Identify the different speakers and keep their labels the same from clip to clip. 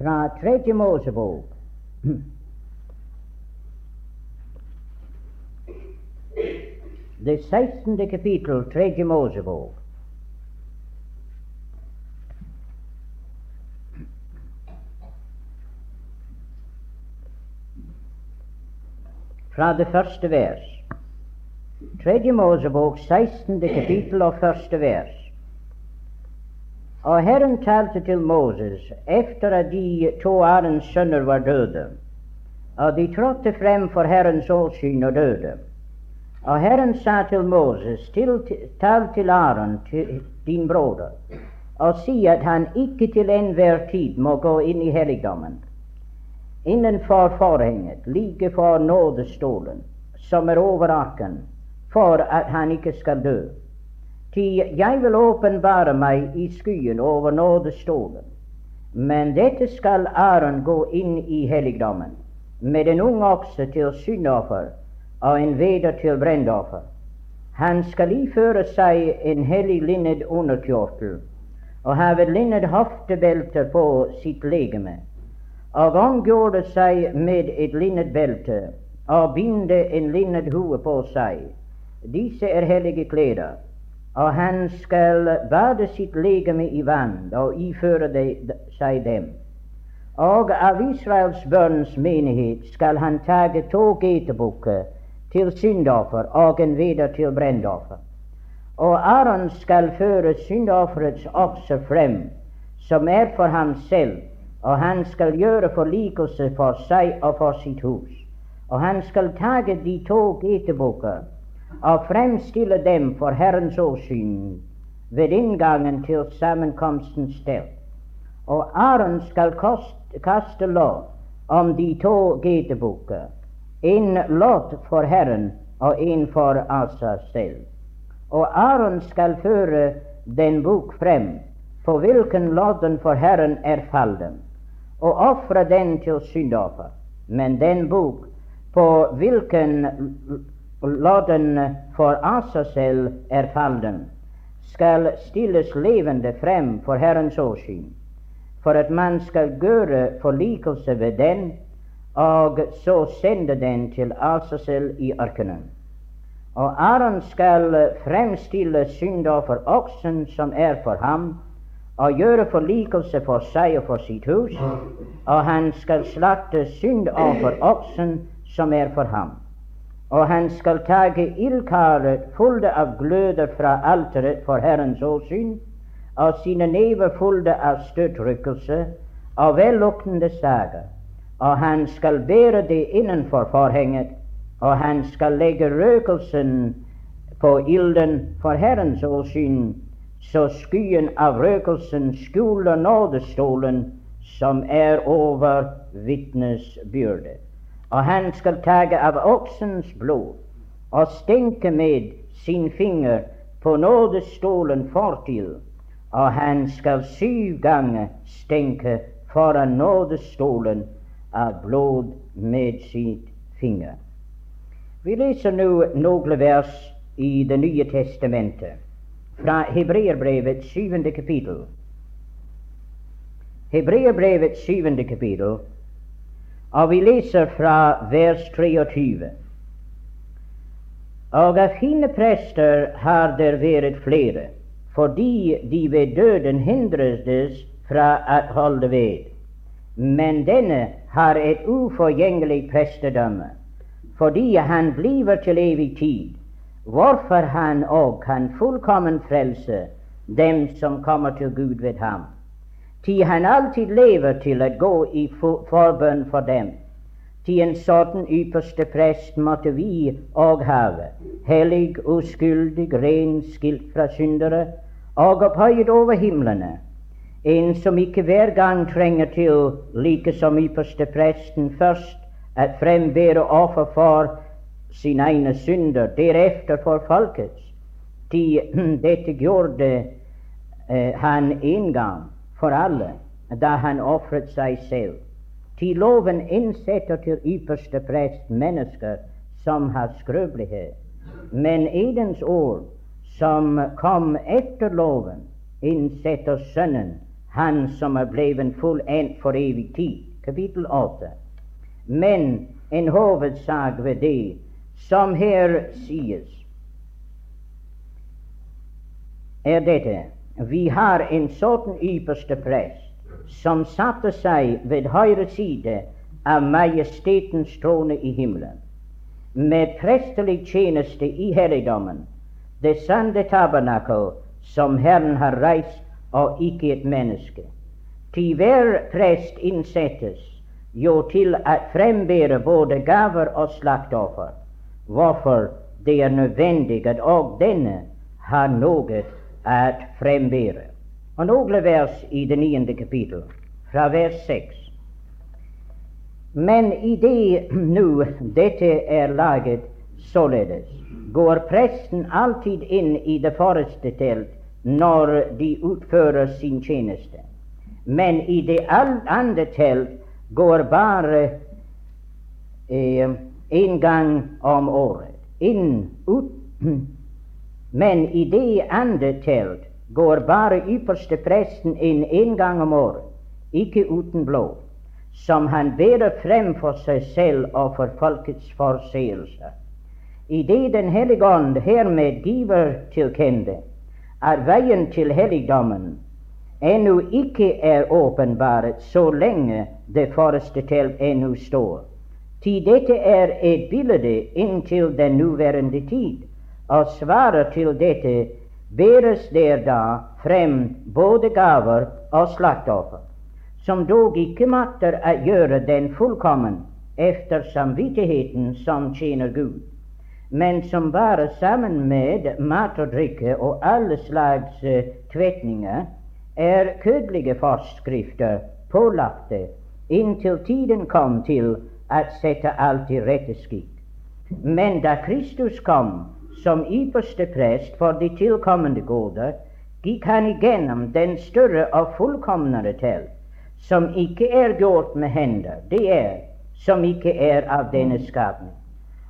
Speaker 1: fra Tredje Mosebok. Det 16. kapittel, Tredje Mosebok. Fra det første vers. Tredje Mosebok, 16. kapittel og første vers. Og Herren talte til Moses efter at de to Arens sønner var døde, og de trådte frem for Herrens åsyn og døde. Og Herren sa til Moses, til, tal til Aron, til din broder, og si at han ikke til enhver tid må gå inn i helligdommen, innenfor forhenget, like for nådestolen, som er over arken, for at han ikke skal dø. Ty jeg vil åpenbare meg i skyen over nådestolen. Men dette skal Aron gå inn i helligdommen med en ung okse til syndoffer og en veder til brennoffer. Han skal iføre seg en hellig linnet underkjortel og have linnet hoftebelte på sitt legeme, og omgjorde seg med et linnet belte og binde en linnet hue på seg. Disse er hellige klær og han skal bade sitt legeme i vann og iføre de, seg dem. Og av Israels børns menighet skal han tage to geitebukker til syndoffer og en veder til brennoffer. Og Aron skal føre syndofferets okse frem, som er for ham selv, og han skal gjøre forlikelse for seg og for sitt hus. Og han skal tage de to getebukker og fremstille dem for Herrens åsyn ved inngangen til sammenkomstens sted. Og Aron skal kaste lodd om de to getebukker, en lodd for Herren og en for Asa selv. Og Aron skal føre den bok frem, på hvilken lodden for Herren er fallen, og ofre den til syndoffer. Men den bok på hvilken lodden for Asa selv er fallen, skal stilles levende frem for Herrens åsyn, for at man skal gjøre forlikelse ved den, og så sende den til Asa selv i ørkenen. Og Aron skal fremstille syndoffer oksen som er for ham, og gjøre forlikelse for seg og for sitt hus, og han skal slakte syndoffer oksen som er for ham og han skal tage ildkaret fulle av gløder fra alteret for Herrens åsyn, og sine never fulle av støtrykkelse og velluktende sager, og han skal bære det innenfor forhenget, og han skal legge røkelsen på ilden for Herrens åsyn, så skyen av røkelsen skjuler nådestolen som er over vitnesbyrdet og han skal tage av oksens blod og stenke med sin finger på nådestolen fortil, og han skal syv ganger stenke foran nådestolen av blod med sitt finger. Vi leser nå noen vers i Det nye testamentet, fra Hebreerbrevet syvende kapittel. Hebreerbrevets syvende kapittel og vi leser fra vers 23. Og av fine prester har der vært flere, fordi de ved døden hindres fra å holde ved. Men denne har et uforgjengelig prestedømme, fordi han bliver til evig tid, hvorfor han òg kan fullkommen frelse dem som kommer til Gud ved ham. Ty han alltid lever til å gå i forbønn for dem. Ty en sånn ypperste prest måtte vi òg have, hellig, uskyldig, ren, skilt fra syndere, og opphøyet over himlene. En som ikke hver gang trenger til, like som ypperste presten, først at frembære offer for sine egne synder, deretter for folkets. Ty dette gjorde eh, han en gang for alle da han ofret seg selv. Til loven innsetter til ypperste prest mennesker som har skrøpelighet. Men Edens ord, som kom etter loven, innsetter Sønnen, han som er blevet fullendt for evig tid. Kapittel 8. Men en hovedsak ved det som her sies, er dette. Vi har en sånn ypperste prest som satte seg ved høyre side av majestetens trone i himmelen, med prestelig tjeneste i helligdommen, det sanne tabernakel som Herren har reist, og ikke et menneske. Til hver prest innsettes jo til å frembære både gaver og slaktoffer, hvorfor det er nødvendig at òg denne har noe å frembære. Og noen vers i det niende kapittel, fra vers seks. Men i det nå dette er laget således, går presten alltid inn i det forreste telt når de utfører sin tjeneste. Men i det andre telt går bare én eh, gang om året. Inn, ut, men i det andre telt går bare ypperste presten inn én gang om året, ikke uten blod, som han bærer frem for seg selv og for folkets forseelse. I det Den hellige ånd hermed giver til kjenne at veien til helligdommen ennå ikke er åpenbart så lenge det forreste telt ennå står. Til dette er et bilde inntil den nåværende tid, og svarer til dette bæres der da frem både gaver og slaktoffer, som dog ikke makter å gjøre den fullkommen efter samvittigheten som tjener Gud, men som bare sammen med mat og drikke og alle slags uh, tvetninger er kødelige forskrifter pålagte inntil tiden kom til å sette alt i rette skikk. Men da Kristus kom, som ypperste prest for de tilkommende goder, gikk han igjennom den større og fullkomnere telt, som ikke er gjort med hender, det er som ikke er av denne skapning,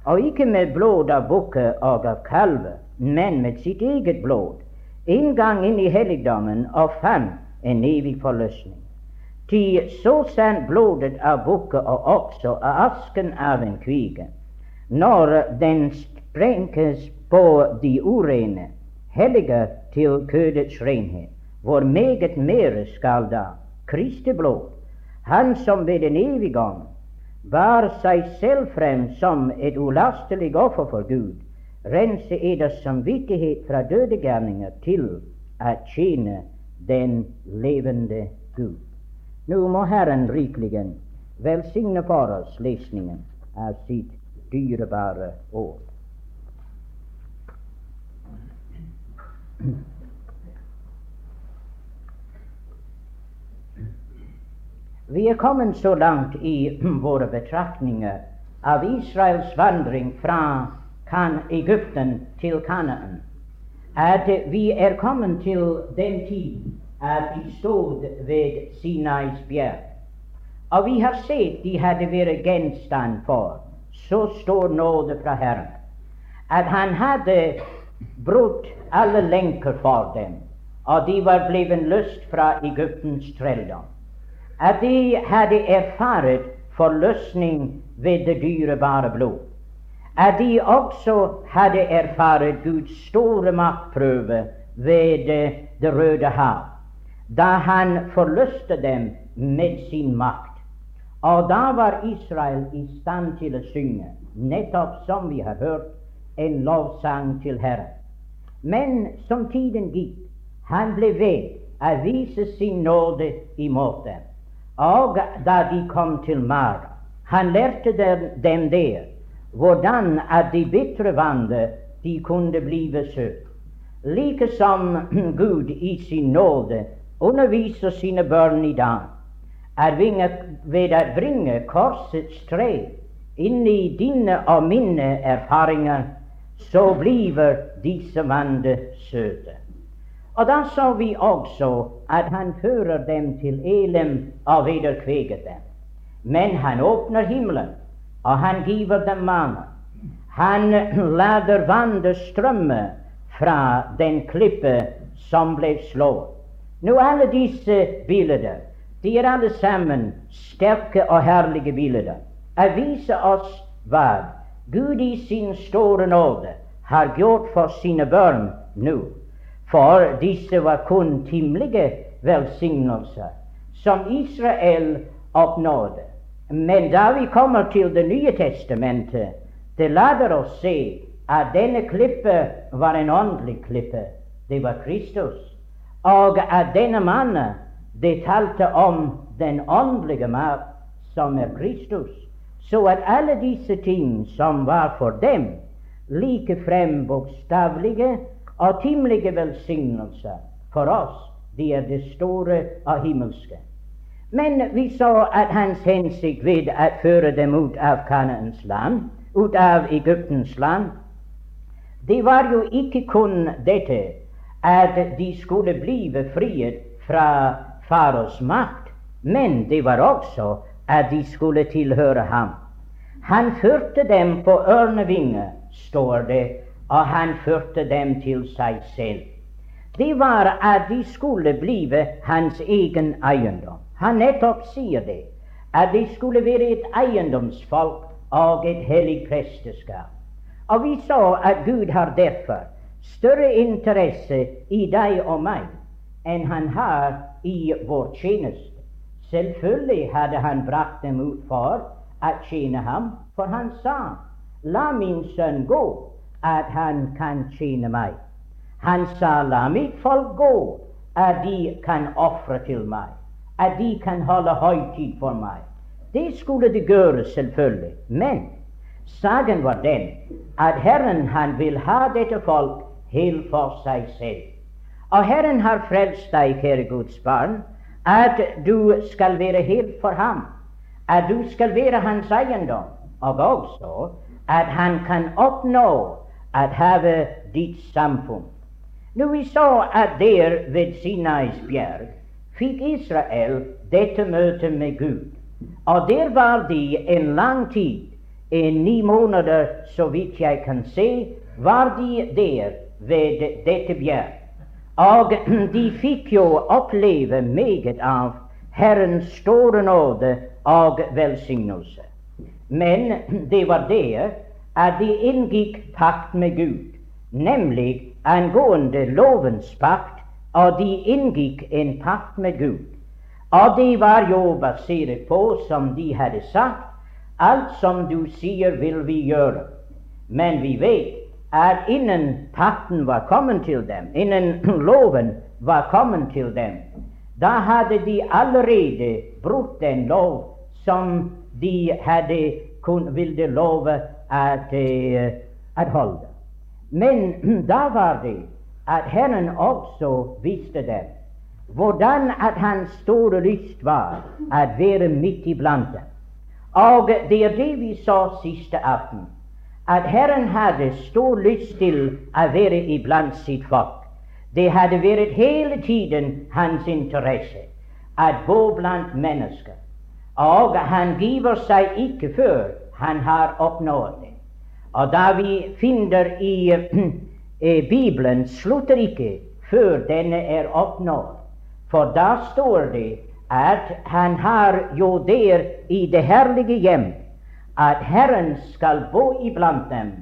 Speaker 1: og ikke med blod av bukker og av kalver, men med sitt eget blod, en gang inn i helligdommen og fram en evig forløsning. Til så sant blodet av bukker og også av asken av en kvige, når den sprenkes på de urene, hellige til kødets renhet. Hvor meget mere skal da Kristi blod, Han som ved en evig gang bar seg selv frem som et ulastelig offer for Gud, rense eders samvittighet fra døde gærninger til å tjene den levende Gud. Nå må Herren rikelig velsigne for oss lesningen av sitt dyrebare ord. Vi er kommet så langt i våre betraktninger av Israels vandring fra kan Egypten til Kanaan at vi er kommet til den tid at de stod ved Sinais bjerg. Og vi har sett de hadde vært gjenstand for så stor nåde fra Herren at han hadde brutt alle lenker for dem, og de var blitt løst fra Egyptens trelldom. At de hadde erfart forløsning ved det dyrebare blod. At de også hadde erfart Guds store maktprøve ved Det røde hav, da han forløste dem med sin makt. Og da var Israel i stand til å synge, nettopp som vi har hørt, en lovsang til Herren. Men som tiden gikk, han ble ved å vise sin nåde imot dem. Og da de kom til Mara, han lærte dem der hvordan at de bitre vannet de kunne blive søt. Like som Gud i sin nåde underviser sine barn i dag, er ved å bringe korsets tre inn i dine og mine erfaringer så bliver disse vande søte. Og da så vi også at han fører dem til Elem og vederkveger dem. Men han åpner himmelen, og han giver dem manna. Han lader vannet strømme fra den klippe som ble slått. Nå, alle disse bilder, de er alle sammen sterke og herlige bilder. Jeg viser oss hva Gud i sin store nåde har gjort for sine barn nå. For disse var kun timlige velsignelser som Israel oppnådde. Men da vi kommer til Det nye testamentet, det lader oss se at denne klippe var en åndelig klippe. Det var Kristus. Og at denne mannen det talte om den åndelige mat, som er Kristus. Så at alle disse ting som var for dem, like frem bokstavelige og timlige velsignelser, for oss, de er det store og himmelske. Men vi så at hans hensikt ved å føre dem ut av Kanaans land, ut av Egyptens land, det var jo ikke kun dette at de skulle bli befriet fra faros makt, men det var også at de skulle tilhøre ham. Han førte dem på ørnevinger, står det, og han førte dem til seg selv. Det var at de skulle blive hans egen eiendom. Han nettopp sier det, at de skulle være et eiendomsfolk og et hellig presteskap. Og vi så at Gud har derfor større interesse i deg og meg enn han har i vår tjeneste. Selvfølgelig hadde han brakt dem ut for å tjene ham, for han sa, la min sønn gå, at han kan tjene meg. Han sa, la mitt folk gå, at de kan ofre til meg, at de kan holde høytid for meg. Det skulle de gjøre, selvfølgelig. Men Saken var den at Herren han vil ha dette folk helt for seg selv. Og Herren har frelst deg, kjære Guds barn, at du skal være helt for ham, at du skal være hans eiendom, og også at han kan oppnå at have ditt samfunn. Nå vi så at der ved Sinais bjerg fikk Israel dette møtet med Gud, og der var de en lang tid en ni måneder, så vidt jeg kan se, var de der ved dette bjerg. Og de fikk jo oppleve meget av Herrens store nåde og velsignelse. Men det var det at de inngikk pakt med Gud, nemlig angående lovens pakt, og de inngikk en pakt med Gud. Og det var jo basert på, som de hadde sagt, Alt som du sier, vil vi gjøre. Men vi vet at innen takten var kommet til dem, innen loven var kommet til dem, da hadde de allerede brutt den lov som de hadde kun ville love at, uh, at holde. Men da var det at Herren også viste dem hvordan at hans store lyst var å være midt iblant dem. Og det er det vi så siste aften, at Herren hadde stor lyst til å være iblant sitt folk. Det hadde vært hele tiden hans interesse å bo blant mennesker. Og han giver seg ikke før han har oppnådd det. Og da vi finner i Bibelen, slutter ikke før denne er oppnådd. For da står det at han har jo der i det herlige hjem at Herren skal bo iblant dem,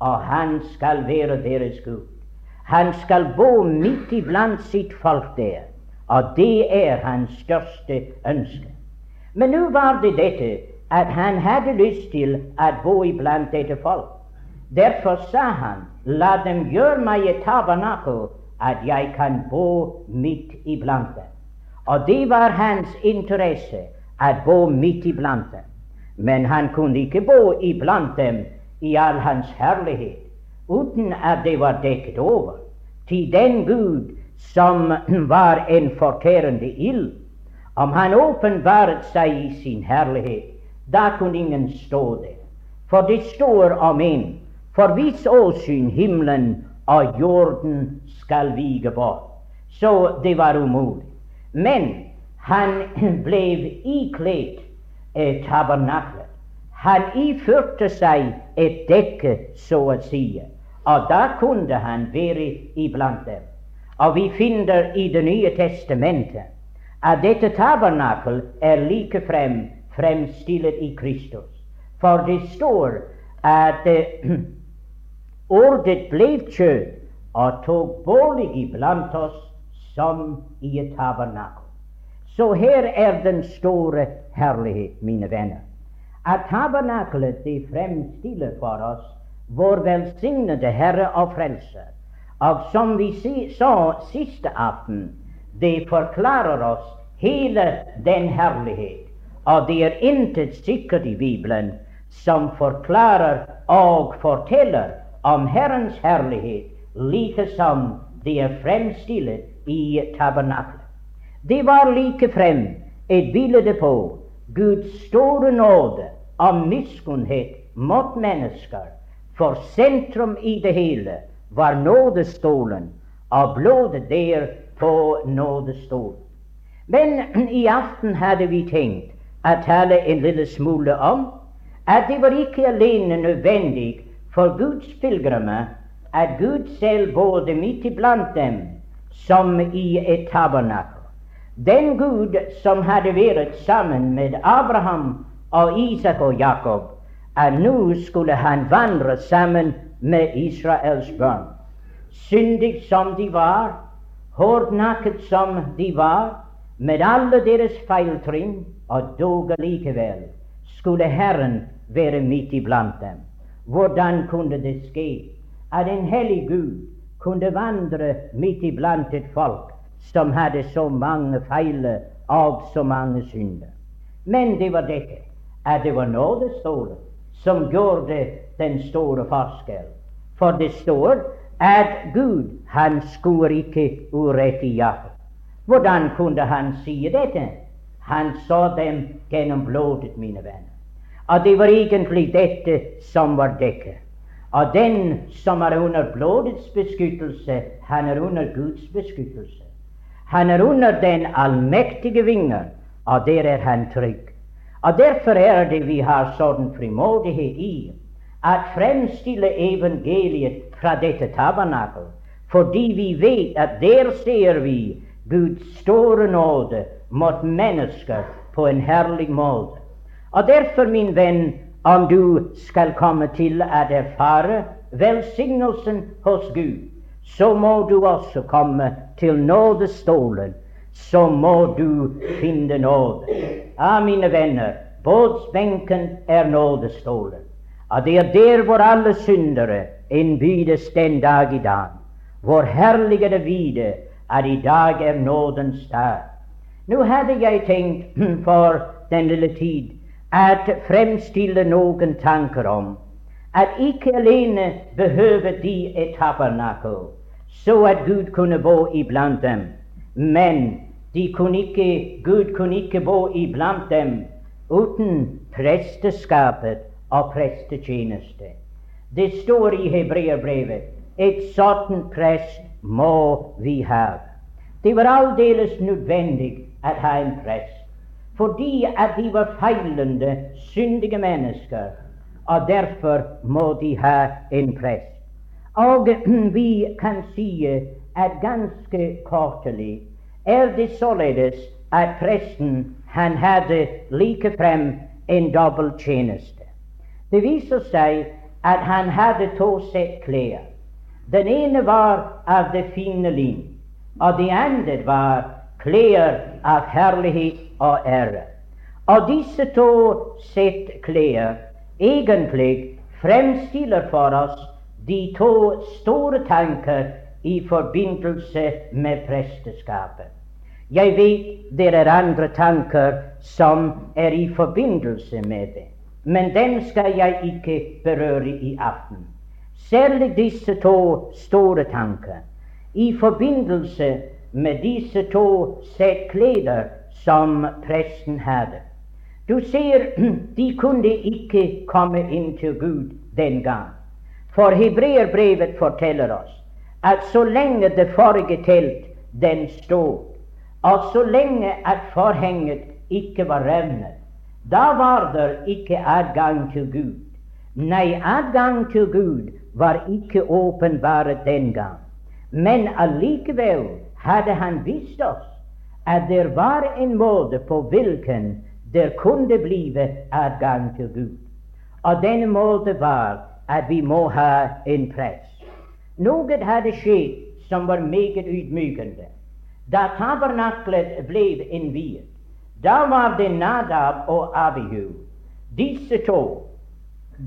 Speaker 1: og han skal være deres Gud. Han skal bo midt iblant sitt folk der, og det er hans største ønske. Men nå var det dette at han hadde lyst til å bo iblant dette folk. Derfor sa han, la dem gjøre meg et tabernakel, at jeg kan bo midt iblant dem. Og det var hans interesse å bo midt iblant dem. Men han kunne ikke bo iblant dem i all hans herlighet uten at det var dekket over. Til den Gud som var en fortærende ild, om han åpenbaret seg i sin herlighet, da kunne ingen stå der. For det står om en for hvis åsyn himmelen og jorden skal vige bort. Så det var umulig. Men han ble ikledd eh, tabernaklet. Han iførte seg et dekke, så å si, og da kunne han være iblant dem. Og vi finner i Det nye testamentet at dette tabernakel er likefrem fremstilt i Kristus. For det står at uh, ordet ble kjød og tok bolig iblant oss som i et tabernakel. Så her er den store herlighet, mine venner. At tabernakelet de fremstiller for oss vår velsignede Herre og Frelser. Og som vi sa siste aften, det forklarer oss hele den herlighet. Og det er intet sikkert i Bibelen som forklarer og forteller om Herrens herlighet like som det er fremstilt i tabernaklet. Det var likefrem et bilde på Guds store nåde av miskunnhet mot mennesker, for sentrum i det hele var nådestolen, av blodet der på nådestolen. Men i aften hadde vi tenkt å tale en lille smule om at det var ikke alene nødvendig for Guds pilegrimer at Gud selv bodde midt iblant dem som i et tabernakel. Den Gud som hadde vært sammen med Abraham og Isak og Jakob, at nå skulle han vandre sammen med Israels barn. Syndig som de var, hårdnakket som de var, med alle deres feiltrinn, og dog likevel skulle Herren være midt iblant dem. Hvordan kunne det skje at en hellig Gud kunne vandre midt iblant et folk som hadde så mange feil av så mange synder. Men det var dette at det var nådestolen som gjorde den store forskjell. For det står at Gud han skulle ikke urett i Jakob. Hvordan kunne han si dette? Han så dem gjennom blodet, mine venner. Og det var egentlig dette som var dekket. Og den som er under blodets beskyttelse, han er under Guds beskyttelse. Han er under den allmektige vinger, og der er han trygg. Og Derfor er det vi har sånn frimodighet i at fremstille evangeliet fra dette tabernakel, fordi vi vet at der ser vi Guds store nåde mot mennesker på en herlig måte. Og derfor, min venn, om du skal komme til å erfare velsignelsen hos Gud, så må du også komme til nådestolen. Så må du finne nåde. Ja, mine venner, båtsbenken er nådestolen. Og det er der hvor alle syndere innbydes den dag i dag. Hvor herlig er det vite at i dag er nådens dag. Nå hadde jeg tenkt for den lille tid at fremstille noen tanker om at ikke alene behøver de et tabernakel, så at Gud kunne bo iblant dem, men kunne ikke, Gud kunne ikke bo iblant dem uten presteskapet og prestetjeneste. Det står i Hebreerbrevet et sånt prest må vi ha. Det var aldeles nødvendig å ha en prest, fordi at de var feilende, syndige mennesker og derfor må de ha en prest. Og vi kan si at ganske kortelig er det således at presten han hadde likefrem en dobbel tjeneste. Det viser seg at han hadde to sett klær. Den ene var av det fine lin, og det andre var klær av herlighet og ære. Og disse to sett klær egentlig fremstiller for oss de to store tanker i forbindelse med presteskapet. Jeg vet det er andre tanker som er i forbindelse med det, men den skal jeg ikke berøre i aften. Særlig disse to store tanker i forbindelse med disse to sett klær som presten hadde. Du ser, de kunne ikke komme inn til Gud den gang. For hebreerbrevet forteller oss at så lenge det forrige telt den stod, og så lenge at forhenget ikke var revnet, da var det ikke adgang til Gud. Nei, adgang til Gud var ikke åpenbart den gang. Men allikevel hadde han vist oss at det var en måte på hvilken det kunne blive adgang til Gud. Og denne måte var at vi må ha en prest. Noe hadde skjedd som var meget ydmykende. Da tabernaklet ble innviet, da var det Nadab og Abihu. Disse to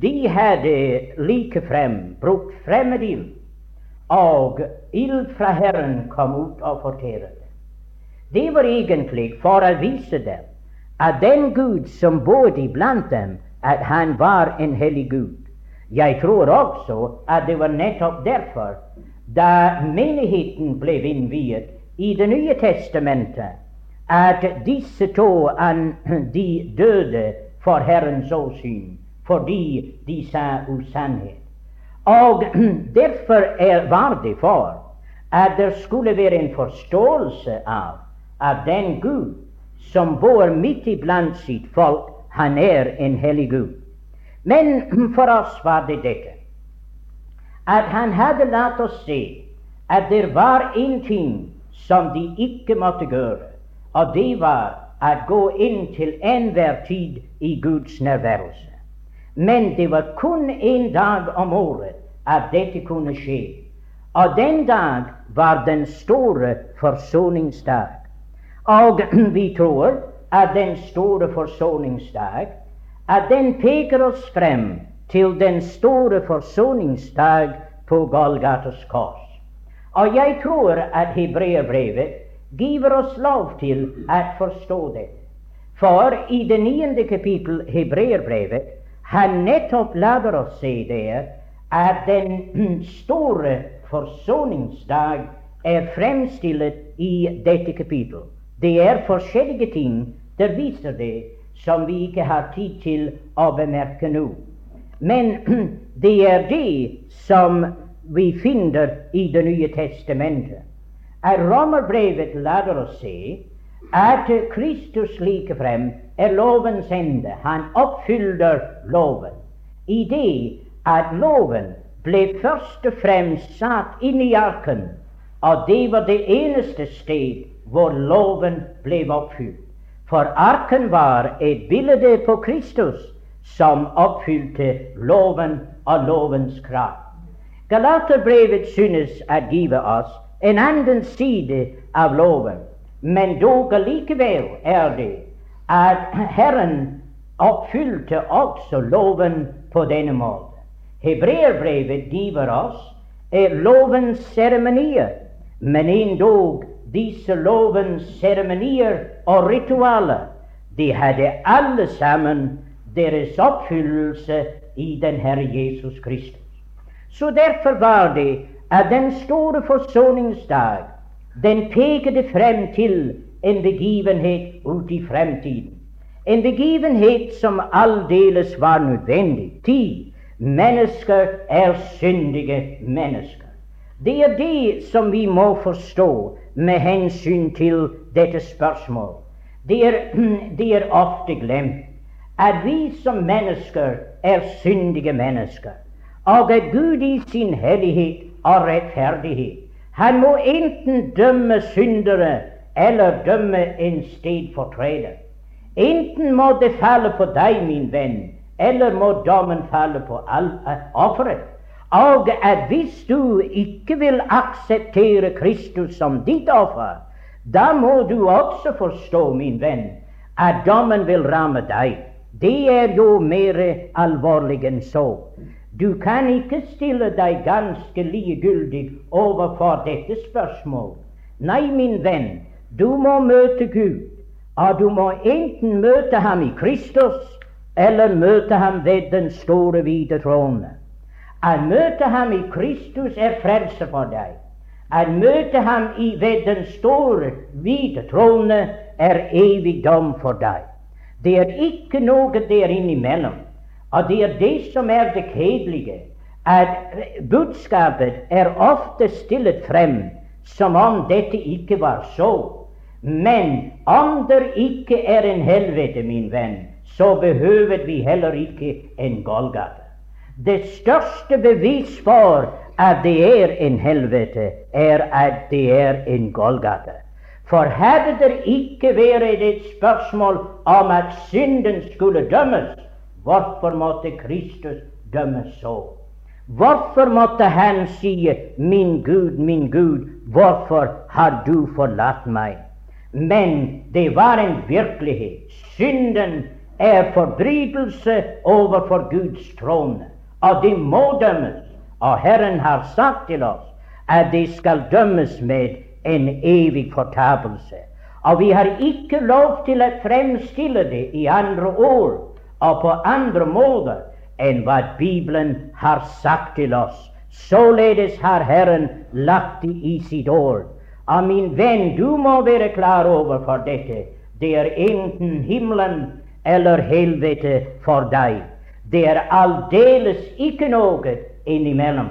Speaker 1: de hadde likefrem brukt fremmed ild, og ild fra Herren kom ut og forterte. Det var egentlig for å vise dem at den Gud som bodde iblant dem, at han var en hellig Gud. Jeg tror også at det var nettopp derfor, da menigheten ble innviet i Det nye testamentet, at disse to de døde for Herrens åsyn fordi de sa usannhet. Og derfor er, var det for at det skulle være en forståelse av at den Gud som bor midt iblant sitt folk, han er en hellig Gud. Men for oss var det dette at han hadde latt oss se at det var en ting som de ikke måtte gjøre, og det var å gå inn til enhver tid i Guds nærværelse. Men det var kun en dag om året at dette kunne skje. Og den dag var den store forsoningsdag. Og vi tror at den store forsoningsdag at den peker oss frem til den store forsoningsdag på Golgatas kors. Og jeg tror at hebreerbrevet giver oss lov til å forstå det. For i det niende kapittel hebreerbrevet han nettopp lader oss se der at den store forsoningsdag er fremstilt i dette kapittel. Det er forskjellige ting der viser det som vi ikke har tid til å bemerke nå. Men det er det som vi finner i Det nye testamentet. At Romerbrevet lærer oss se at Kristus likefrem er lovens ende. Han oppfyller loven. I det at loven ble først og fremst satt inn i arken, og det var det eneste sted hvor loven ble oppfylt. For arken var et bilde på Kristus som oppfylte loven og lovens krav. Galaterbrevet synes å give oss en annen side av loven, men dog likevel er det at Herren oppfylte også loven på denne måten. Hebreerbrevet giver oss er lovens seremonier, men endog disse lovens seremonier og ritualer, de hadde alle sammen deres oppfyllelse i den Herre Jesus Kristus. Så derfor var det at den store forsoningsdag den pekte frem til en begivenhet ut i fremtiden. En begivenhet som aldeles var nødvendig. Ti mennesker er syndige mennesker. Det er det som vi må forstå med hensyn til dette spørsmål. Det er, det er ofte glemt at vi som mennesker er syndige mennesker, og at Gud i sin hellighet og rettferdighet Han må enten dømme syndere eller dømme en stedfortreder. Enten må det falle på deg, min venn, eller må dommen falle på offeret. Og at hvis du ikke vil akseptere Kristus som ditt offer, da må du også forstå, min venn, at dommen vil ramme deg. Det er jo mer alvorlig enn så. Du kan ikke stille deg ganske likegyldig overfor dette spørsmål. Nei, min venn, du må møte Gud, og du må enten møte ham i Kristus eller møte ham ved den store, hvite trone. Å møte ham i Kristus er frelse for deg. Å møte ham i, ved den store, hvite trone er evig dom for deg. Det er ikke noe der innimellom. Og det er det som er det kjedelige, at budskapet er ofte stillet frem som om dette ikke var så. Men om det ikke er en helvete, min venn, så behøver vi heller ikke en Golgata. Det største bevis for at det er en helvete, er at det er en Golgata. For hadde det ikke vært et spørsmål om at synden skulle dømmes, hvorfor måtte Kristus dømmes så? Hvorfor måtte han si, 'Min Gud, min Gud, hvorfor har du forlatt meg'? Men det var en virkelighet. Synden er forbrytelse overfor Guds trone, og de må dømmes. Og Herren har sagt til oss at de skal dømmes med en evig fortapelse. Og vi har ikke lov til å fremstille det i andre ord og på andre måter enn hva Bibelen har sagt til oss. Således har Herren lagt det i sitt ord. Og min venn, du må være klar over for dette. Det er enten himmelen eller helvete for deg. Det er aldeles ikke noe innimellom.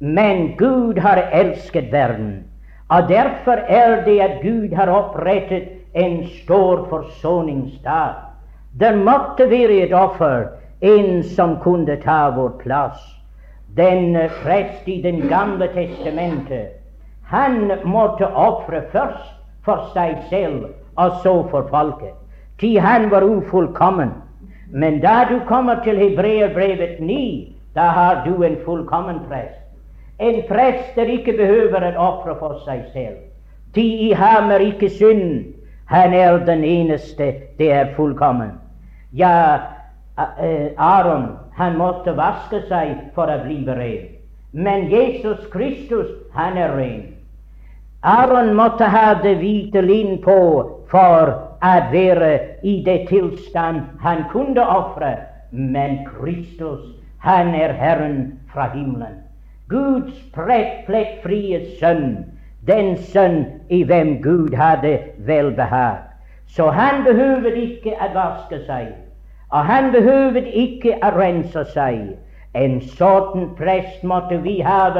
Speaker 1: Men Gud har elsket verden, og derfor er det at Gud har opprettet en stor forsoningsdag. Det måtte være et offer en som kunne ta vår plass. Den prest i Den gamle testamentet, han måtte ofre først for seg selv og så for folket. Til han var ufullkommen. Men da du kommer til Hebreerbrevet 9, da har du en fullkommen prest. En prest der ikke behøver en ofre for seg selv. De i ham er ikke synd. Han er den eneste, det er fullkommen. Ja, Eh, Aron han måtte vaske seg for å bli ren. Men Jesus Kristus, han er ren. Aron måtte ha det hvite lin på for å være i det tilstand han kunne ofre. Men Kristus, han er Herren fra himmelen. Guds plettfrie sønn, den sønn i hvem Gud hadde velbehag. Så han behøvde ikke å vaske seg. Og han behøvde ikke å rense seg. En sånn prest måtte vi ha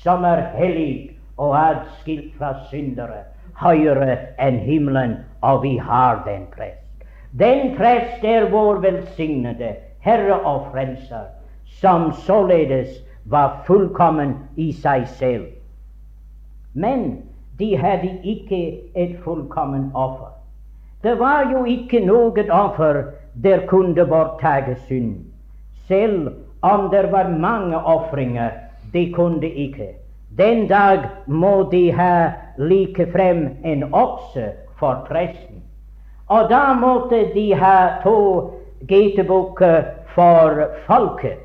Speaker 1: som er hellig og adskilt fra syndere, høyere enn himmelen, og vi har den prest. Den prest er vår velsignede Herre og Frelser, som således var fullkommen i seg selv. Men de hadde ikke et fullkommen offer. Det var jo ikke noe offer der kunne borttage synd. Selv om det var mange ofringer, de kunne ikke. Den dag må de ha likefrem en okse for presten. Og da måtte de ha to geitebukker for folket.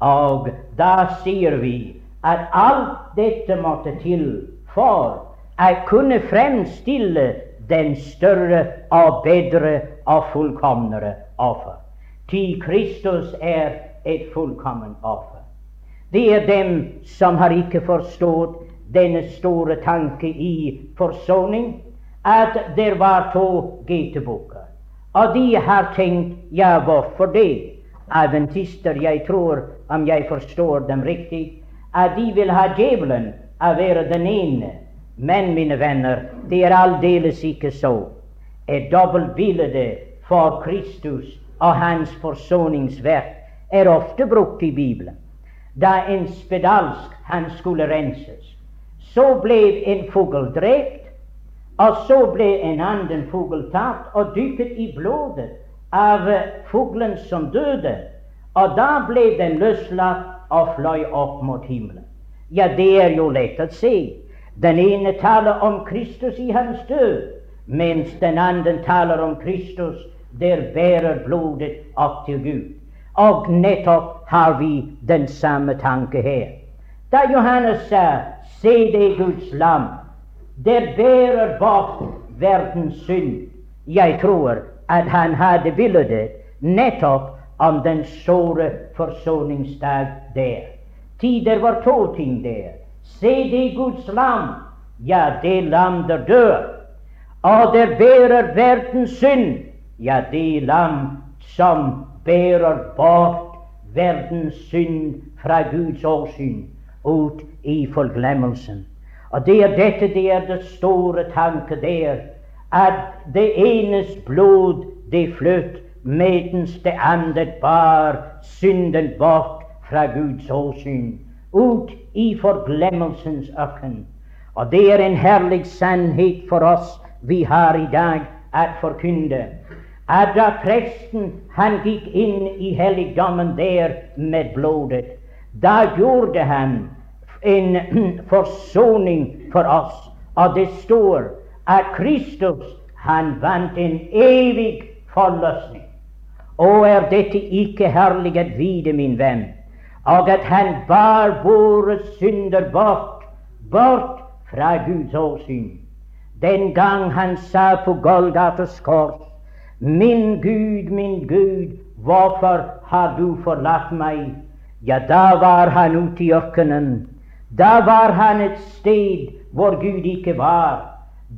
Speaker 1: Og da sier vi at alt dette måtte til for å kunne fremstille den større og bedre og fullkomnere offer. Til Kristus er et fullkomment offer. Det er dem som har ikke forstått denne store tanke i forsoning, at det var to getebukker. Og de har tenkt ja, hvorfor det? Adventister, jeg tror, om jeg forstår dem riktig, at de vil ha djevelen å være den ene. Men, mine venner, det er aldeles ikke så. Et dobbeltbilde for Kristus og hans forsoningsverk er ofte brukt i Bibelen. Da en spedalsk han skulle renses, så ble en fugl drept, og så ble en annen fugl tatt og dykket i blodet av fuglen som døde, og da ble den løslatt og fløy opp mot himmelen. Ja, det er jo lett å se. Den ene taler om Kristus i hans død, mens den andre taler om Kristus der bærer blodet opp til Gud. Og nettopp har vi den samme tanke her. Da Johannes sa 'Se det Guds lam', det bærer bort verdens synd, jeg tror at han hadde bildet nettopp om den store forsoningsdag der. Tider var to ting der. Se det Guds lam, ja, det lam der dør, og der bærer verdens synd ja, det lam som bærer bort verdens synd fra Guds åsyn ut i forglemmelsen. Og det er dette det er det store tanke der, at det enes blod det fløt, medens det andre bar synden bort fra Guds åsyn. ut i forglemmelsens ørken. Og det er en herlig sannhet for oss vi har i dag at forkynne. At da presten han gikk inn i helligdommen der med blodet, da gjorde han en forsoning for oss. Og det står at Kristus han vant en evig forløsning. Og er dette ikke herlig å vite, min venn, og at han bar våre synder bort, bort fra Guds åsyn. Den gang han sa på Golgates kors, Min Gud, min Gud, hvorfor har du forlatt meg? Ja, da var han ute i ørkenen. Da var han et sted hvor Gud ikke var.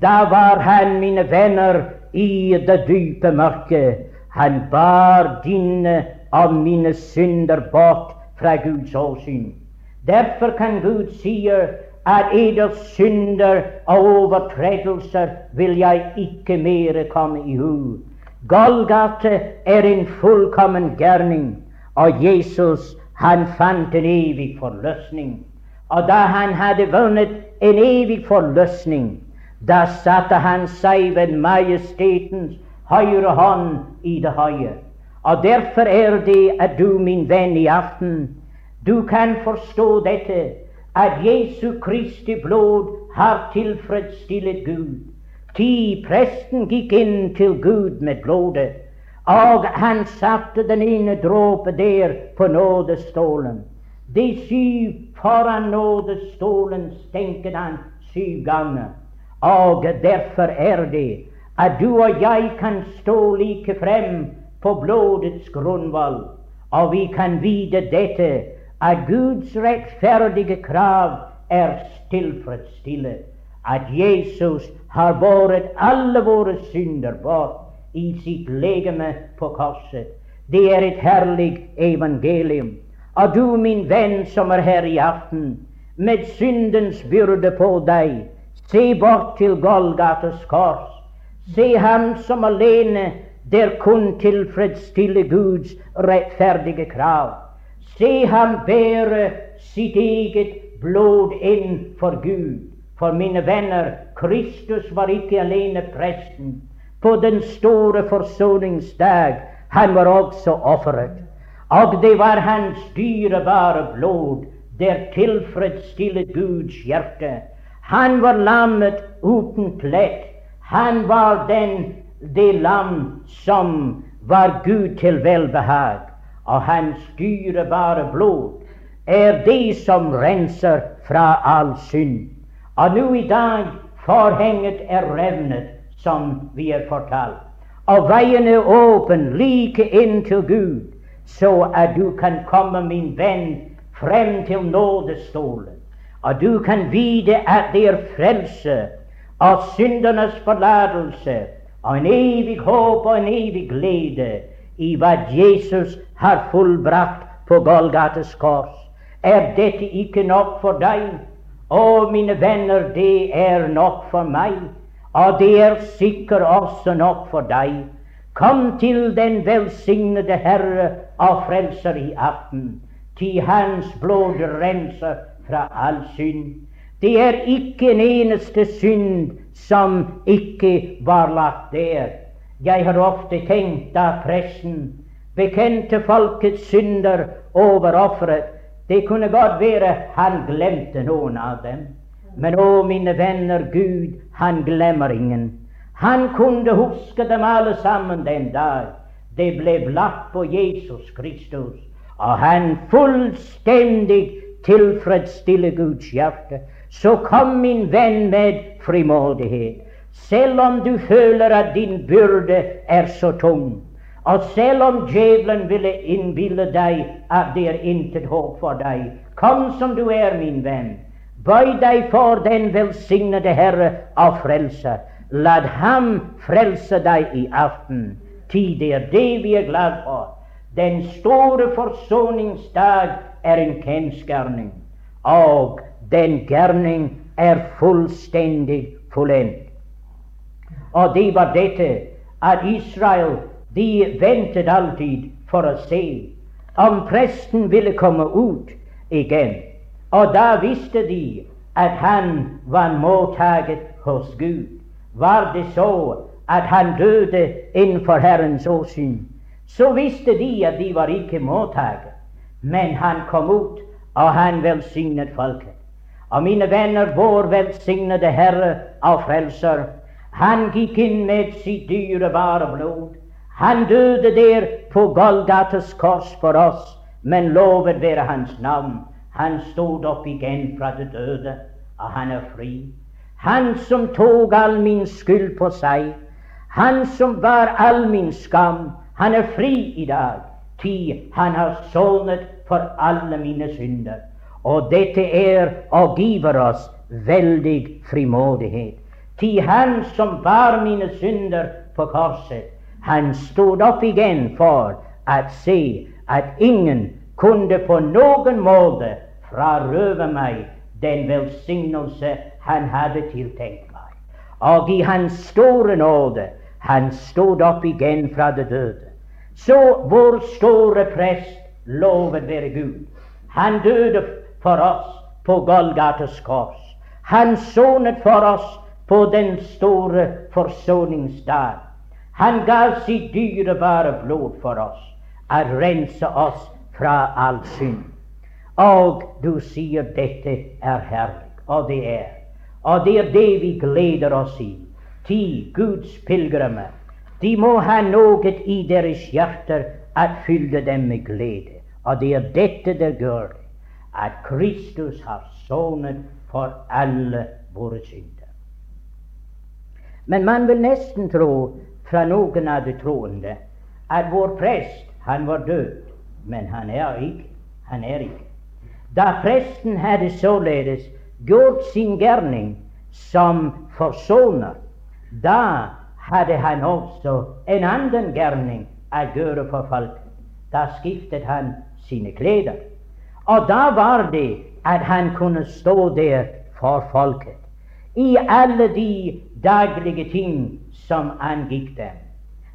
Speaker 1: Da var han, mine venner, i det dype mørket. Han bar dine og mine synder bort fra Guds åsyn. Derfor kan Gud si at eders synder og overtredelser vil jeg ikke mere komme i hu. Golgate er en fullkommen gjerning, og Jesus han fant en evig forløsning. Og da han hadde vunnet en evig forløsning, da satte han seg ved majestetens høyre hånd i det høye. Og derfor er det at du, min venn, i aften, du kan forstå dette, at Jesu Kristi blod har tilfredsstillet Gud. Ti presten gikk inn til Gud med blodet, og han satte den ene dråpe der på nådestålen. De syv foran nådestålen stenket han syv ganger. Og derfor er det at du og jeg kan stå like frem på blodets grunnvoll, og vi kan vite dette, at Guds rettferdige krav er tilfredsstillet, at Jesus har båret alle våre synder bort i sitt legeme på korset. Det er et herlig evangelium. Og du, min venn som er her i aften, med syndens byrde på deg, se bort til Golgates kors Se ham som alene der kun tilfredsstiller Guds rettferdige krav. Se ham bære sitt eget blod inn for Gud. For mine venner, Kristus var ikke alene presten. På den store forsoningsdag han var også offeret. Og det var hans dyrebare blod der tilfredsstillet Guds hjerte. Han var lammet uten plett han var den, det lam som var Gud til velbehag, og hans dyrebare blod er det som renser fra all synd. Og nå i dag forhenget er revnet, som vi er fortalt, og veien er åpen like inn til Gud, så at du kan komme, min venn, frem til nådestolen, og du kan vite at det er frelse og syndernes forlatelse og en evig håp og en evig glede i hva Jesus har fullbrakt på Golgates kors. Er dette ikke nok for deg? Å, mine venner, det er nok for meg, og det er sikkert også nok for deg. Kom til den velsignede Herre og Frelser i aften, til Hans blod renser fra all synd. Det er ikke en eneste synd som ikke var lagt der. Jeg har ofte tenkt da pressen bekjente folkets synder over offeret. Det kunne godt være han glemte noen av dem. Men å, mine venner, Gud, han glemmer ingen. Han kunne huske dem alle sammen den dag det ble blatt på Jesus Kristus, og han fullstendig tilfredsstiller Guds hjerte. Så kom, min venn, med frimodighet. Selv om du føler at din byrde er så tung, og selv om djevelen ville innbille deg at det er intet håp for deg, kom som du er, min venn. Bøy deg for den velsignede Herre av frelse. La ham frelse deg i aften. Det er det vi er glad for. Den store forsoningsdag er en kjensgjerning. Og den gjerning er fullstendig fullendt. Og det var dette at Israel de ventet alltid for å se om presten ville komme ut igjen. Og da visste de at han var mottaget hos Gud. Var det så at han døde innenfor Herrens åsyn, så visste de at de var ikke mottaket. Men han kom ut, og han velsignet folket. Og mine venner, vår velsignede Herre og Frelser, han gikk inn med sitt dyrebare blod. Han døde der på Golgates kors for oss, men lovet være hans navn. Han stod opp igjen fra det døde, og han er fri. Han som tok all min skyld på seg, han som bar all min skam, han er fri i dag, ty han har sonet for alle mine synder. Og dette er og giver oss veldig frimodighet. Ty han som bar mine synder på korset, han stod opp igjen for å se at ingen kunne på noen måte frarøve meg den velsignelse han hadde tiltenkt meg. Og i hans store nåde han stod opp igjen fra det døde. Så vår store prest, lovet være Gud, han døde for oss på Golgates kors. Han sonet for oss på den store forsoningsdag. Han gav sitt dyrebare blod for oss, å rense oss fra all synd. Og du sier dette er herlig, og det er. Og det er det vi gleder oss i. Ti Guds pilegrimer, de må ha noe i deres hjerter at fylle dem med glede. Og det er dette det gjør, at Kristus har sonet for alle våre synder. Men man vil nesten tro fra noen av de troende at vår prest, han var død. Men han er ikke. Han er ikke. Da presten hadde således gjort sin gjerning som forsoner, da hadde han også en annen gjerning å gjøre for folk. Da skiftet han sine klær. Og da var det at han kunne stå der for folket i alle de daglige ting som angikk dem.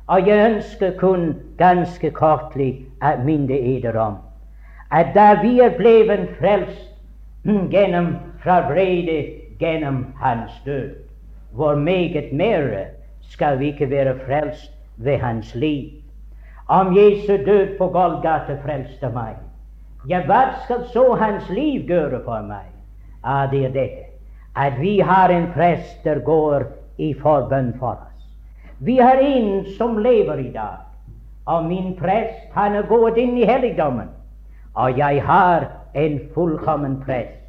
Speaker 1: Og jeg ønsker kun ganske kortlig å minne eder om at da vi er blevet frelst gjennom fra vrede gjennom hans død, hvor meget mer skal vi ikke være frelst ved hans liv. Om Jesu død på Golgata frelste meg, ja, hva skal så hans liv gjøre for meg? Ja, det er dette, at vi har en prest der går i forbønn for oss. Vi har en som lever i dag, og min prest, han er gått inn i helligdommen. Og jeg har en fullkommen prest.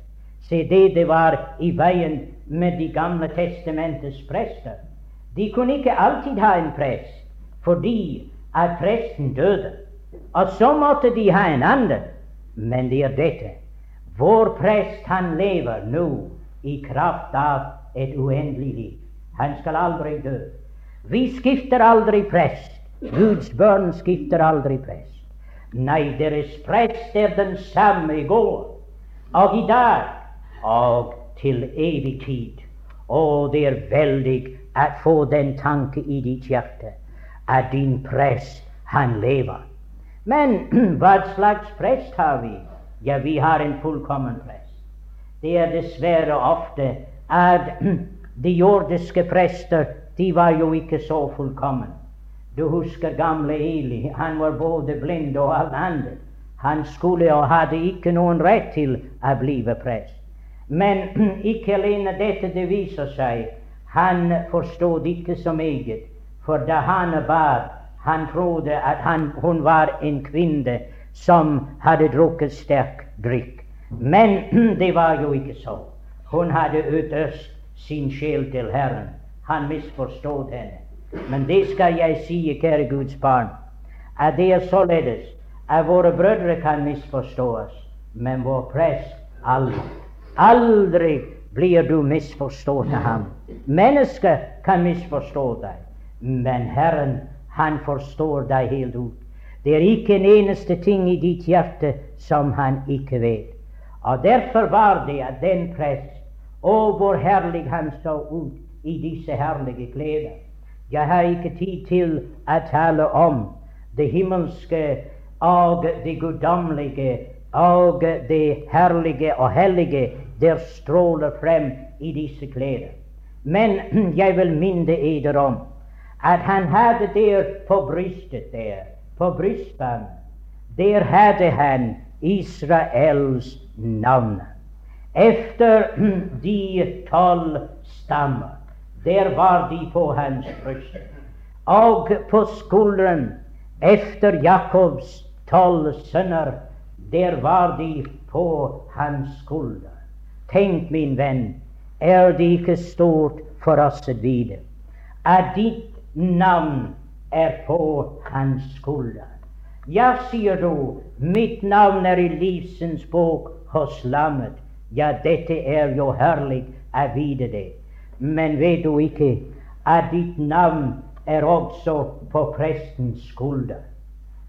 Speaker 1: Se, det det var i veien med De gamle testamentets prester. De kunne ikke alltid ha en prest, fordi at presten døde. Og så måtte de ha en annen. Men det er dette. Vår prest, han lever nå i kraft av et uendelig liv. Han skal aldri dø. Vi skifter aldri prest. Guds barn skifter aldri prest. Nei, deres prest er den samme i går og i dag og til evig tid. Og det er veldig å få den tanke i ditt hjerte at din prest, han lever. Men hva slags prest har vi? Ja, vi har en fullkommen prest. Det er dessverre ofte at de jordiske prester de var jo ikke så fullkomne. Du husker gamle Eli. Han var både blind og avlandet. Han skulle og hadde ikke noen rett til å bli prest. Men ikke alene dette, det viser seg han forstod ikke så meget. For da han bar, han trodde at han, hun var en kvinne som hadde drukket sterk drikk. Men det var jo ikke så. Hun hadde utøst sin sjel til Herren. Han misforstod henne. Men det skal jeg si, kjære Guds barn, at det er således at våre brødre kan misforstås, men vår prest aldri. Aldri blir du misforstått av ham. Mennesker kan misforstå deg, men Herren, han forstår deg helt ut. Det er ikke en eneste ting i ditt hjerte som han ikke vet. Og derfor var det at den prest, å, hvor herlig han så ut i disse herlige klær. Jeg har ikke tid til å tale om det himmelske og det guddommelige og det herlige og hellige der stråler frem i disse klær. Men jeg vil minne eder om at han hadde der på brystet der, på brystbanen, der hadde han Israels navn. Efter de tolv stammer, der var de på hans bryst. Og på skulderen efter Jakobs tolv sønner, der var de på hans skulder. Tenk, min venn, er det ikke stort for oss å vite at ditt navn er på hans skulder? Ja, sier du, mitt navn er i livsens bok hos Lammet. Ja, dette er jo herlig å vite det. Men vet du ikke at ditt navn er også på prestens skulder?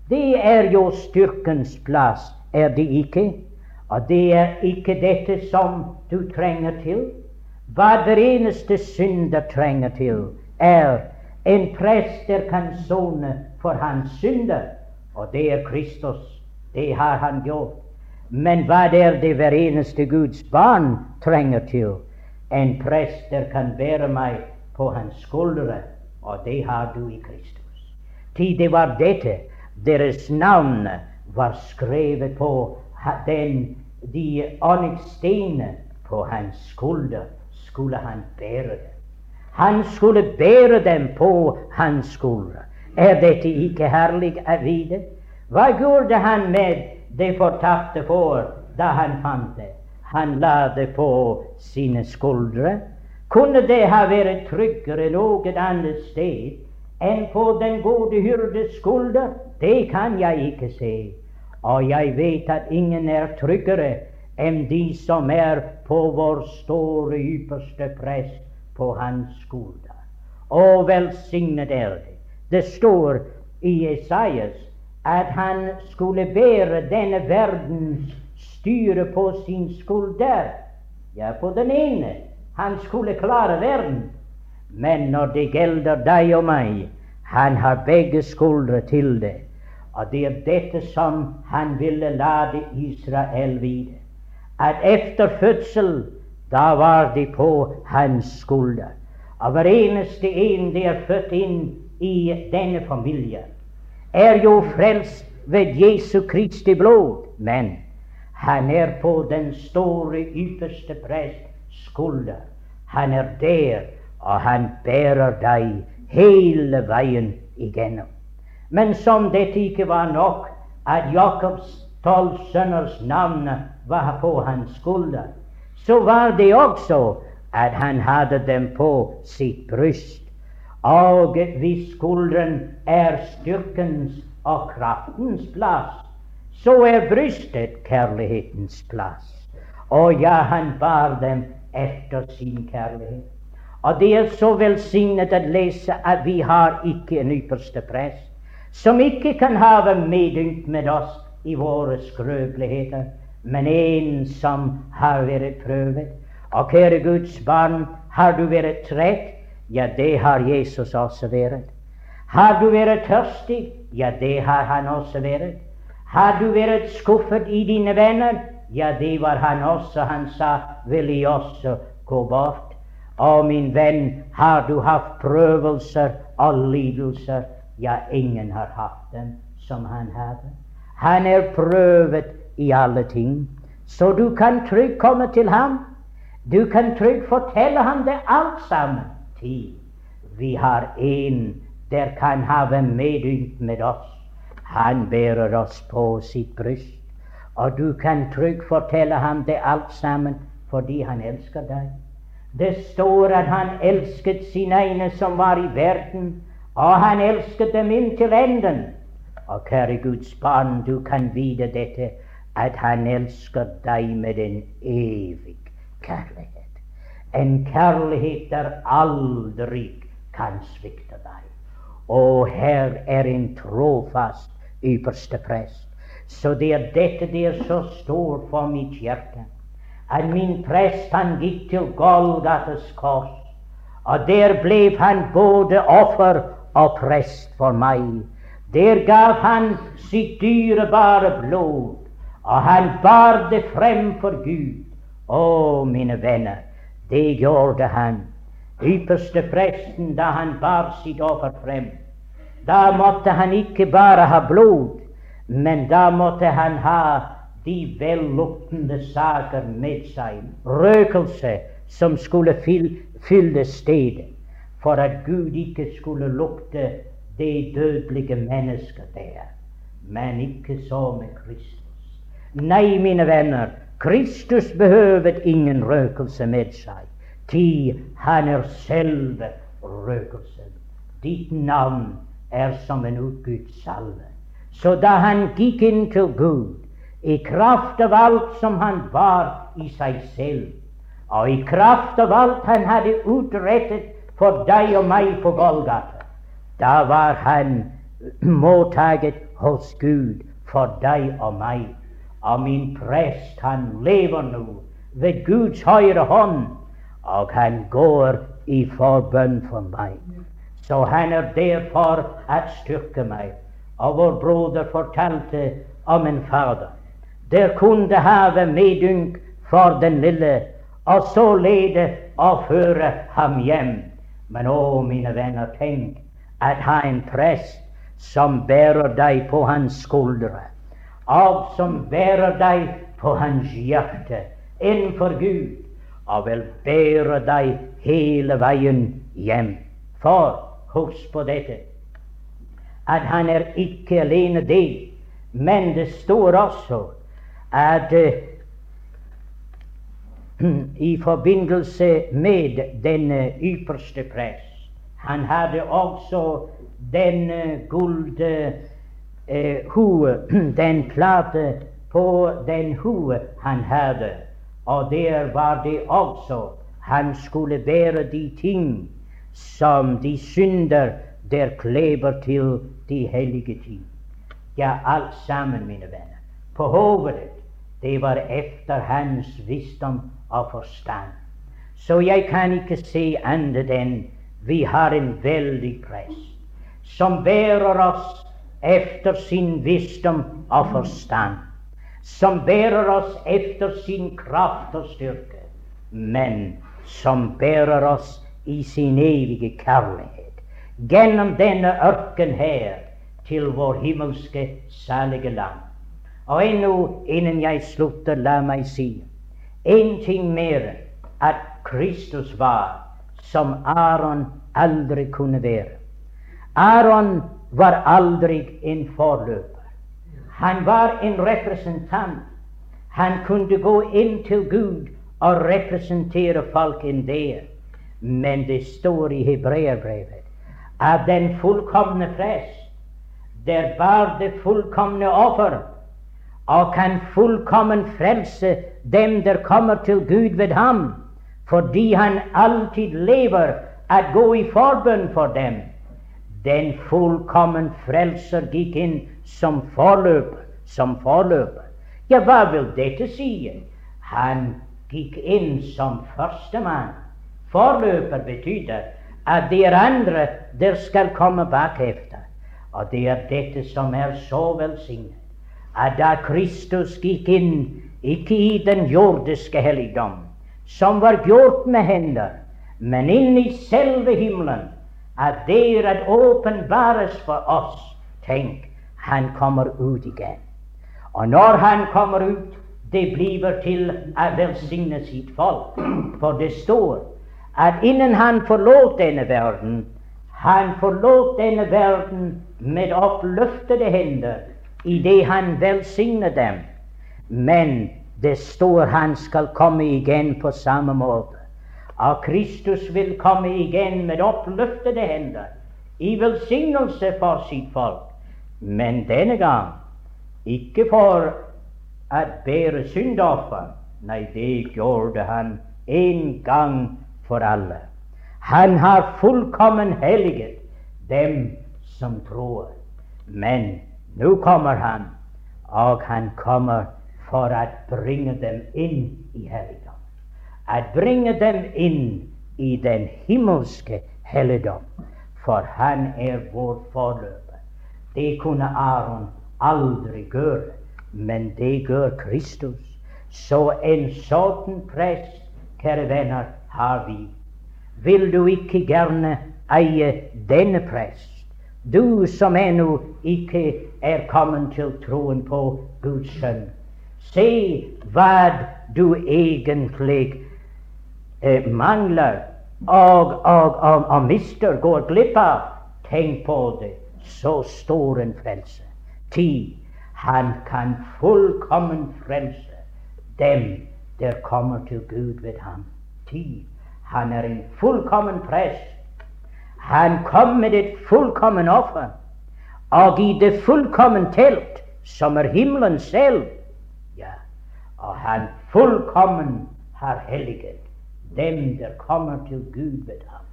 Speaker 1: Det er jo styrkens plass, er det ikke? Og det er ikke dette som du trenger til. Hva hver eneste synder trenger til, er en prest der kan sone for hans synder, og det er Kristus. Det har han gjort. Men hva er det hver eneste Guds barn trenger til? En prester kan bære meg på hans skuldre, og det har du i Kristus. Tid det var dette deres navn var skrevet på den, de onyxstenene på hans skulder skulle han bære dem. Han skulle bære dem på hans skulder. Er dette ikke herlig å vite? Hva gjorde han med det fortapte får da han fant det? Han la det på sine skuldre. Kunne det ha vært tryggere noe annet sted enn på den gode hyrdes skulder? Det kan jeg ikke se. Og jeg vet at ingen er tryggere enn de som er på vår store ypperste prest på hans skulder. Og velsignet er det. Det står i Esaias at han skulle bære denne verdens styre på sin skulder. Ja, på den ene. Han skulle klare verden. Men når det gjelder deg og meg, han har begge skuldre til det. Og det er dette som han ville lade Israel vite. At efter fødsel, da var de på hans skulder. Og hver eneste en de er født inn i denne familien, er jo frelst ved Jesu Kristi blod. Men han er på den store, ypperste prests skulder. Han er der, og han bærer deg hele veien igjennom. Men som dette ikke var nok, at Jakobs tolv sønners navn var på hans skulder, så var det også at han hadde dem på sitt bryst. Og hvis skulderen er styrkens og kraftens plass, så er brystet kjærlighetens plass. Og ja, han bar dem etter sin kjærlighet. Og det er så velsignet å lese at vi har ikke en ypperste prest som ikke kan ha medynk med oss i våre skrøpeligheter, men en som har vært prøvet. Og kjære Guds barn, har du vært trett? Ja, det har Jesus også vært. Har du vært tørstig? Ja, det har han også vært. Har du vært skuffet i dine venner? Ja, det var han også. Han sa, vil jeg også gå bort? Å, min venn, har du hatt prøvelser og lidelser? Ja, ingen har hatt den som han hadde. Han er prøvet i alle ting, så du kan trygt komme til ham. Du kan trygt fortelle ham det alt sammen. Tid. Vi har en der kan ha medynk med oss. Han bærer oss på sitt bryst. Og du kan trygt fortelle ham det alt sammen fordi han elsker deg. Det står at han elsket sine egne som var i verden, og han elsket dem inntil enden. Og kjære Guds barn, du kan vite dette, at han elsker deg med en evig kjærlighet. En kjærlighet der aldri kan svikte deg. Og her er en trofast ypperste prest. Så det er dette det er så stort for mitt hjerte. At min prest han gikk til Golgates kors, og der ble han både offer og prest for meg. Der gav han sitt dyrebare blod, Og han bar det frem for Gud. Å, mine venner, det gjorde han. Ypperste presten, da han bar sitt offer frem, da måtte han ikke bare ha blod, men da måtte han ha de velluktende saker med seg, røkelse som skulle fylle stedet, for at Gud ikke skulle lukte det dødelige mennesket der. Men ikke så med Kristus. Nei, mine venner, Kristus behøver ingen røkelse med seg. Ti han er selve røkelsen. Ditt navn er som en utgudssalve. Så da han gikk inn til Gud, i kraft av alt som han var i seg selv, og i kraft av alt han hadde utrettet for deg og meg på Golgata, da var han mottaget hos Gud for deg og meg. Og min prest, han lever nå ved Guds høyre hånd og han går i forbønn for meg. Så han er derfor at styrke meg. Og vår broder fortalte om en fader. Der kunne have medynk for den lille, og så lede og føre ham hjem. Men å, mine venner, tenk at ha en prest som bærer deg på hans skuldre, og som bærer deg på hans hjerte innenfor Gud og vil bære deg hele veien hjem. For husk på dette at han er ikke alene det, men det står også at uh, i forbindelse med den ypperste prest Han hadde også den uh, guld uh, hue, den plate på den hue han hadde. Og der var det også han skulle bære de ting som de synder der kleber til de hellige tid. Ja, alt sammen, mine venner. På hovedet, det var efter hans visdom og forstand. Så jeg kan ikke se annet enn vi har en veldig prest som bærer oss efter sin visdom og forstand som bærer oss efter sin kraft og styrke, men som bærer oss i sin evige kjærlighet gjennom denne ørken her til vår himmelske, salige land. Og ennå, innen jeg slutter, la meg si en ting mer at Kristus var som Aron aldri kunne være. Aron var aldri en forløper. Han var en representant. Han kunne gå inn til Gud og representere folk folket der. Men det står i hebreerbrevet at den fullkomne prest, der bar det fullkomne offer, og kan fullkommen frelse dem der kommer til Gud ved ham, fordi han alltid lever at gå i forbønn for dem. Den fullkommen frelser gikk inn som forløper. Som forløper. Ja, hva vil dette si? Han gikk inn som førstemann. Forløper betyr at de andre der skal komme bakefter. Og det er dette som er så velsignet. At da Kristus gikk inn, ikke i den jordiske helligdom, som var gjort med hender, men inn i selve himmelen, at det at åpenbares for oss Tenk, han kommer ut igjen. Og når han kommer ut, det blir til å velsigne sitt folk. For det står at innen han forlot denne verden, han forlot denne verden med oppløftede hender idet han velsigner dem. Men det står han skal komme igjen på samme måte. Og Kristus vil komme igjen med oppløftede hender i velsignelse for sitt folk. Men denne gang ikke for å bære syndoffer. Nei, det gjorde han en gang for alle. Han har fullkommen helliget dem som tror. Men nå kommer han, og han kommer for å bringe dem inn i helligdom. Å bringe dem inn i den himmelske helligdom. For han er vår forløper. Det kunne Aron aldri gjøre. men det gjør Kristus. Så en sånn prest, kjære venner, har vi. Vil du ikke gjerne eie denne prest? Du som ennå ikke er kommet til troen på Guds sønn. Se hva du egentlig eh, mangler og, og, og, og mister, går glipp av. Tenk på det. Så stor en frelse. Ti, han kan fullkommen frelse dem der kommer til Gud ved ham. Ti, han er en fullkommen prest. Han kom med et fullkommen offer. Og i det fullkommen telt, som er himmelen selv, ja, og han fullkommen har helliget dem der kommer til Gud ved ham.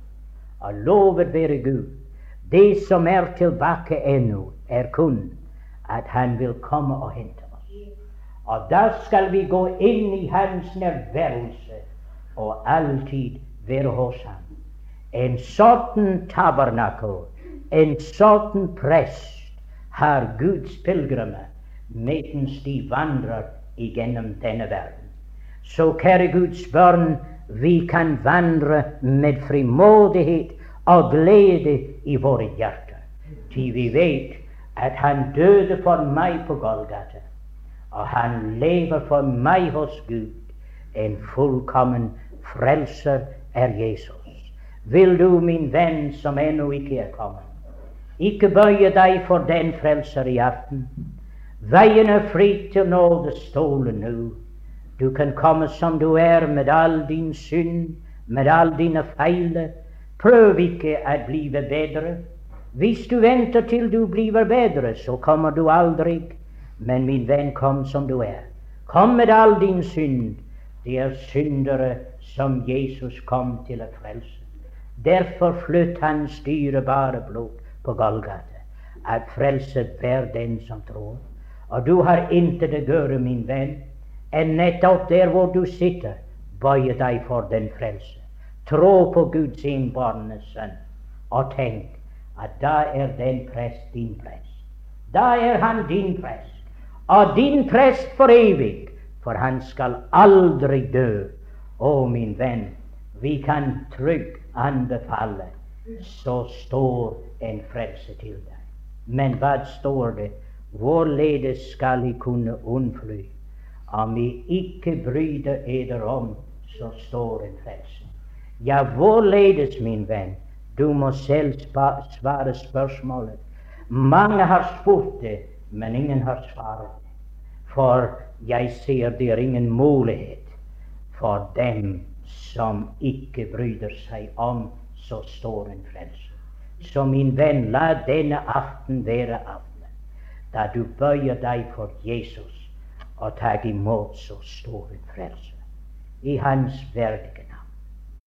Speaker 1: Og lovet være Gud. Det som er tilbake ennå, er kun at Han vil komme og hente oss. Og da skal vi gå inn i Hans nærværelse og alltid være hos Ham. En sånn tabernakel, en sånn prest, har Guds pilegrimer mens de vandrer igjennom denne verden. Så kjære Guds barn, vi kan vandre med frimodighet og glede i våre hjerter. Til vi vet at Han døde for meg på Golgata, og Han lever for meg hos Gud. En fullkommen frelser er Jesus. Vil du, min venn, som ennå ikke er kommet, ikke bøye deg for den frelser i aften? Veien er fri til nådestolen nå. Du kan komme som du er, med all din synd, med all dine feiler. Prøv ikke å bli bedre. Hvis du venter til du blir bedre, så kommer du aldri. Men min venn, kom som du er. Kom med all din synd. Det er syndere som Jesus kom til å frelse. Derfor flytt hans dyrebare blod på Golgata, at frelse hver den som tror. Og du har intet å gjøre, min venn enn nettopp der hvor du sitter, bøye deg for den frelse. Trå på Guds innbårne sønn, og tenk at da er den prest din prest. Da er han din prest, og din prest for evig, for han skal aldri dø. Å, min venn, vi kan trygt anbefale, så står en frelse til deg. Men hva står det? Hvorledes skal de kunne unnfly? Om vi ikke bryter eder om, så står en frelse. Ja, hvorledes, min venn? Du må selv svare spørsmålet. Mange har spurt det, men ingen har svaret. For jeg ser det er ingen mulighet for dem som ikke bryr seg om, så står en frelse. Så min venn, la denne aften være aften, da du bøyer deg for Jesus og tar imot så stor en frelse i Hans verdighet.